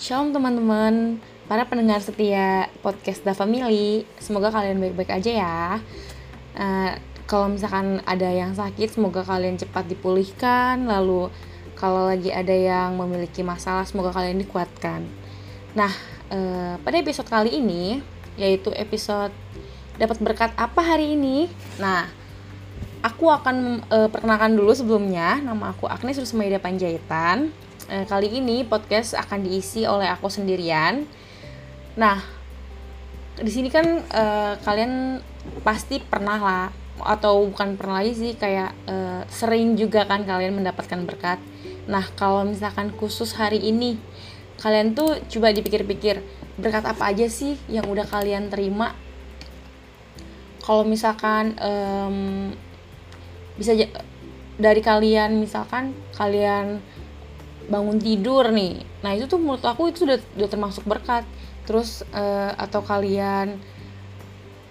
Shalom teman-teman, para pendengar setia podcast The Family. Semoga kalian baik-baik aja ya. Uh, kalau misalkan ada yang sakit, semoga kalian cepat dipulihkan. Lalu kalau lagi ada yang memiliki masalah, semoga kalian dikuatkan. Nah, uh, pada episode kali ini, yaitu episode dapat berkat apa hari ini? Nah, aku akan uh, perkenalkan dulu sebelumnya. Nama aku Agnes Rusmaida Panjaitan Eh, kali ini podcast akan diisi oleh aku sendirian. Nah, di sini kan eh, kalian pasti pernah lah atau bukan pernah lagi sih kayak eh, sering juga kan kalian mendapatkan berkat. Nah, kalau misalkan khusus hari ini kalian tuh coba dipikir-pikir berkat apa aja sih yang udah kalian terima kalau misalkan um, bisa dari kalian misalkan kalian bangun tidur nih. Nah itu tuh menurut aku itu udah udah termasuk berkat. Terus uh, atau kalian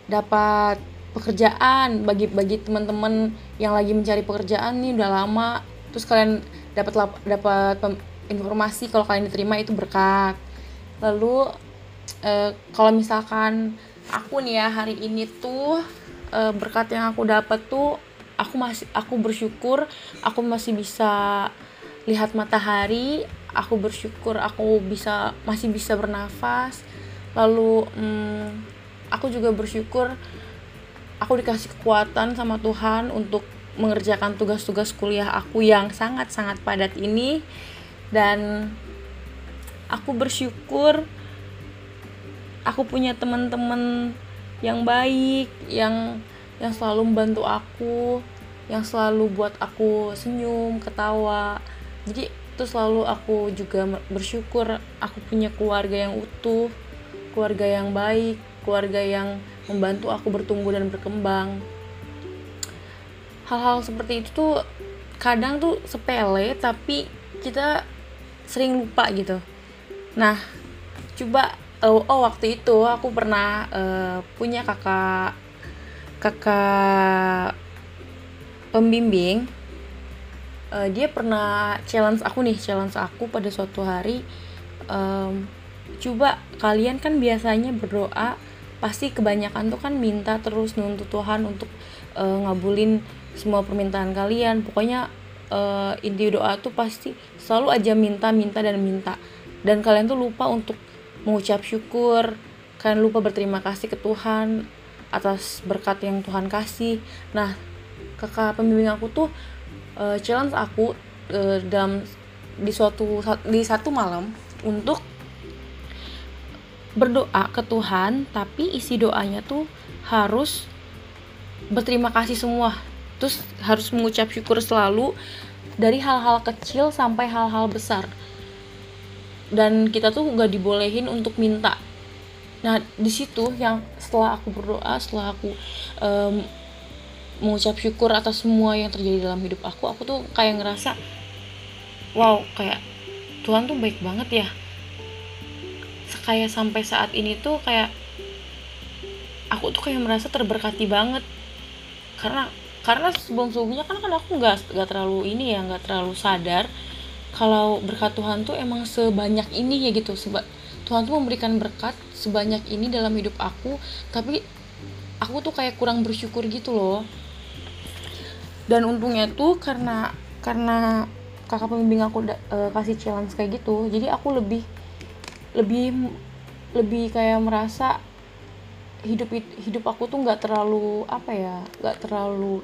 dapat pekerjaan bagi bagi teman-teman yang lagi mencari pekerjaan nih udah lama terus kalian dapat dapat informasi kalau kalian diterima itu berkat. Lalu uh, kalau misalkan aku nih ya hari ini tuh uh, berkat yang aku dapat tuh aku masih aku bersyukur aku masih bisa lihat matahari aku bersyukur aku bisa masih bisa bernafas. Lalu hmm, aku juga bersyukur aku dikasih kekuatan sama Tuhan untuk mengerjakan tugas-tugas kuliah aku yang sangat-sangat padat ini. Dan aku bersyukur aku punya teman-teman yang baik yang yang selalu membantu aku yang selalu buat aku senyum ketawa jadi itu selalu aku juga bersyukur aku punya keluarga yang utuh keluarga yang baik keluarga yang membantu aku bertumbuh dan berkembang. Hal-hal seperti itu tuh kadang tuh sepele tapi kita sering lupa gitu. Nah coba oh, oh waktu itu aku pernah uh, punya kakak kakak pembimbing uh, dia pernah challenge aku nih challenge aku pada suatu hari um, coba kalian kan biasanya berdoa pasti kebanyakan tuh kan minta terus nuntut Tuhan untuk uh, ngabulin semua permintaan kalian. Pokoknya uh, inti doa tuh pasti selalu aja minta minta dan minta. Dan kalian tuh lupa untuk mengucap syukur kalian lupa berterima kasih ke Tuhan atas berkat yang Tuhan kasih. Nah kakak pembimbing aku tuh uh, challenge aku uh, dalam di suatu di satu malam untuk berdoa ke Tuhan tapi isi doanya tuh harus berterima kasih semua. Terus harus mengucap syukur selalu dari hal-hal kecil sampai hal-hal besar. Dan kita tuh nggak dibolehin untuk minta. Nah di situ yang setelah aku berdoa setelah aku um, mengucap syukur atas semua yang terjadi dalam hidup aku aku tuh kayak ngerasa wow kayak Tuhan tuh baik banget ya. Kayak sampai saat ini tuh kayak aku tuh kayak merasa terberkati banget. Karena karena sebelum sebelumnya kan kan aku nggak nggak terlalu ini ya nggak terlalu sadar kalau berkat Tuhan tuh emang sebanyak ini ya gitu. Seba Tuhan tuh memberikan berkat sebanyak ini dalam hidup aku tapi aku tuh kayak kurang bersyukur gitu loh dan untungnya tuh karena karena kakak pembimbing aku uh, kasih challenge kayak gitu jadi aku lebih lebih lebih kayak merasa hidup hidup aku tuh nggak terlalu apa ya nggak terlalu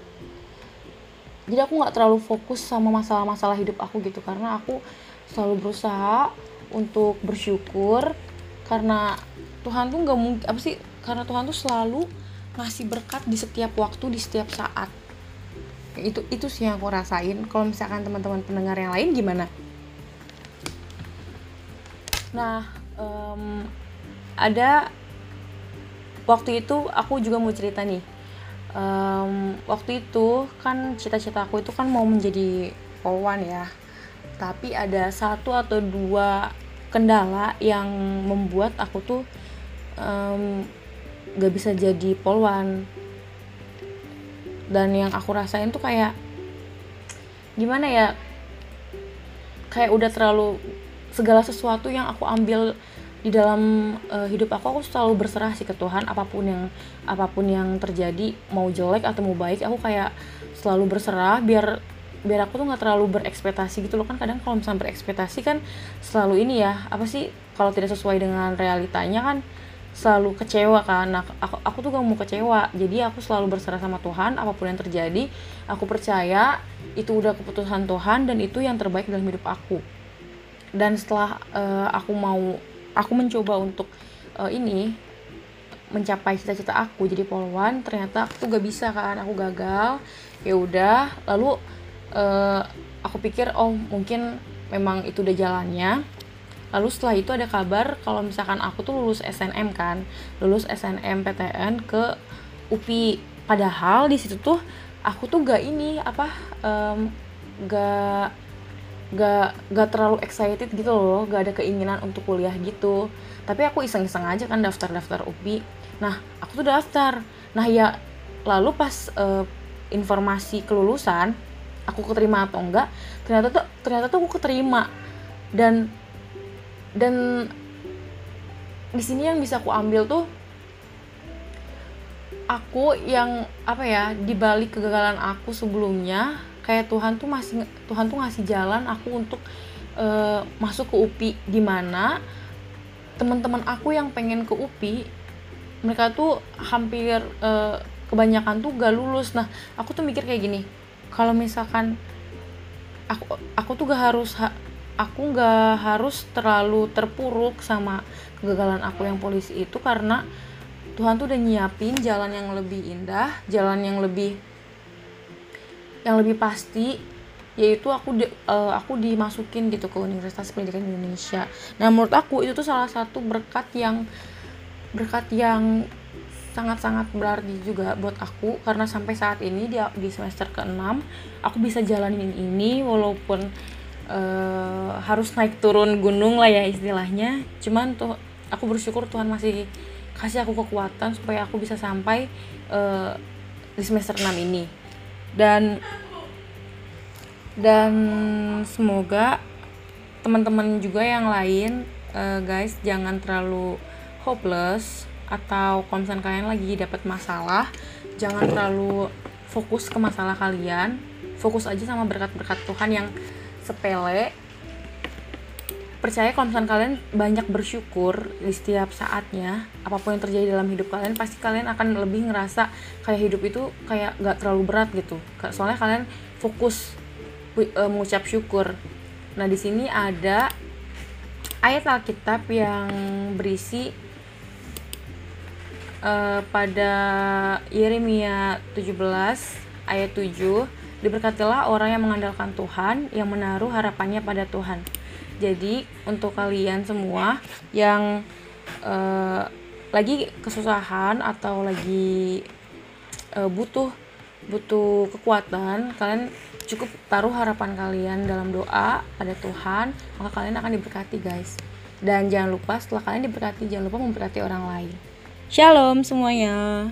jadi aku nggak terlalu fokus sama masalah-masalah hidup aku gitu. Karena aku selalu berusaha untuk bersyukur karena Tuhan tuh nggak mungkin apa sih karena Tuhan tuh selalu ngasih berkat di setiap waktu di setiap saat itu itu sih yang aku rasain. Kalau misalkan teman-teman pendengar yang lain gimana? Nah um, ada waktu itu aku juga mau cerita nih. Um, waktu itu kan cita-cita aku itu kan mau menjadi polwan ya. Tapi ada satu atau dua kendala yang membuat aku tuh um, gak bisa jadi polwan dan yang aku rasain tuh kayak gimana ya kayak udah terlalu segala sesuatu yang aku ambil di dalam uh, hidup aku aku selalu berserah sih ke Tuhan. Apa pun yang apa pun yang terjadi mau jelek atau mau baik aku kayak selalu berserah biar biar aku tuh nggak terlalu berekspektasi gitu loh. Kan kadang kalau misalnya berekspektasi kan selalu ini ya apa sih kalau tidak sesuai dengan realitanya kan selalu kecewa kan. Nah, aku, aku tuh gak mau kecewa. Jadi aku selalu berserah sama Tuhan apa pun yang terjadi aku percaya itu udah keputusan Tuhan dan itu yang terbaik dalam hidup aku. Dan setelah uh, aku mau aku mencoba untuk uh, ini mencapai cita-cita aku jadi polwan ternyata aku tuh gak bisa kan. Aku gagal ya udah. Lalu uh, aku pikir oh mungkin memang itu udah jalannya lalu setelah itu ada kabar kalau misalkan aku tuh lulus SNM kan. Lulus SNM PTN ke UPI padahal di situ tuh aku tuh gak ini apa um, gak gak gak terlalu excited gitu loh. Gak ada keinginan untuk kuliah gitu. Tapi aku iseng-iseng aja kan daftar-daftar UPI nah aku tuh daftar. Nah ya lalu pas uh, informasi kelulusan aku keterima atau enggak ternyata tuh ternyata tuh aku keterima. Dan dan di sini yang bisa aku ambil tuh aku yang apa ya dibalik kegagalan aku sebelumnya kayak Tuhan tuh masih Tuhan tuh ngasih jalan aku untuk uh, masuk ke UPI. Di mana teman-teman aku yang pengen ke UPI mereka tuh hampir uh, kebanyakan tuh gak lulus. Nah aku tuh mikir kayak gini kalau misalkan aku aku tuh gak harus ha, aku gak harus terlalu terpuruk sama kegagalan aku yang polisi itu karena Tuhan tuh udah nyiapin jalan yang lebih indah jalan yang lebih yang lebih pasti yaitu aku di, uh, aku dimasukin gitu ke Universitas Pendidikan Indonesia. Nah menurut aku itu tuh salah satu berkat yang berkat yang sangat-sangat berarti juga buat aku karena sampai saat ini di, di semester ke-6 aku bisa jalanin ini walaupun uh, harus naik turun gunung lah ya istilahnya. Cuman tuh aku bersyukur Tuhan masih kasih aku kekuatan supaya aku bisa sampai uh, di semester 6 ini. Dan dan semoga teman-teman juga yang lain uh, guys jangan terlalu hopeless atau kalau kalian lagi dapat masalah jangan terlalu fokus ke masalah kalian. Fokus aja sama berkat-berkat Tuhan yang sepele. Percaya kalau misalnya kalian banyak bersyukur di setiap saatnya apa pun yang terjadi dalam hidup kalian pasti kalian akan lebih ngerasa kayak hidup itu kayak gak terlalu berat gitu. Soalnya kalian fokus uh, mengucap syukur. Nah di sini ada ayat Alkitab yang berisi uh, pada Yeremia 17 ayat 7 diberkatilah orang yang mengandalkan Tuhan yang menaruh harapannya pada Tuhan. Jadi untuk kalian semua yang uh, lagi kesusahan atau lagi uh, butuh butuh kekuatan kalian cukup taruh harapan kalian dalam doa pada Tuhan maka kalian akan diberkati guys. Dan jangan lupa setelah kalian diberkati jangan lupa memberkati orang lain. Shalom semuanya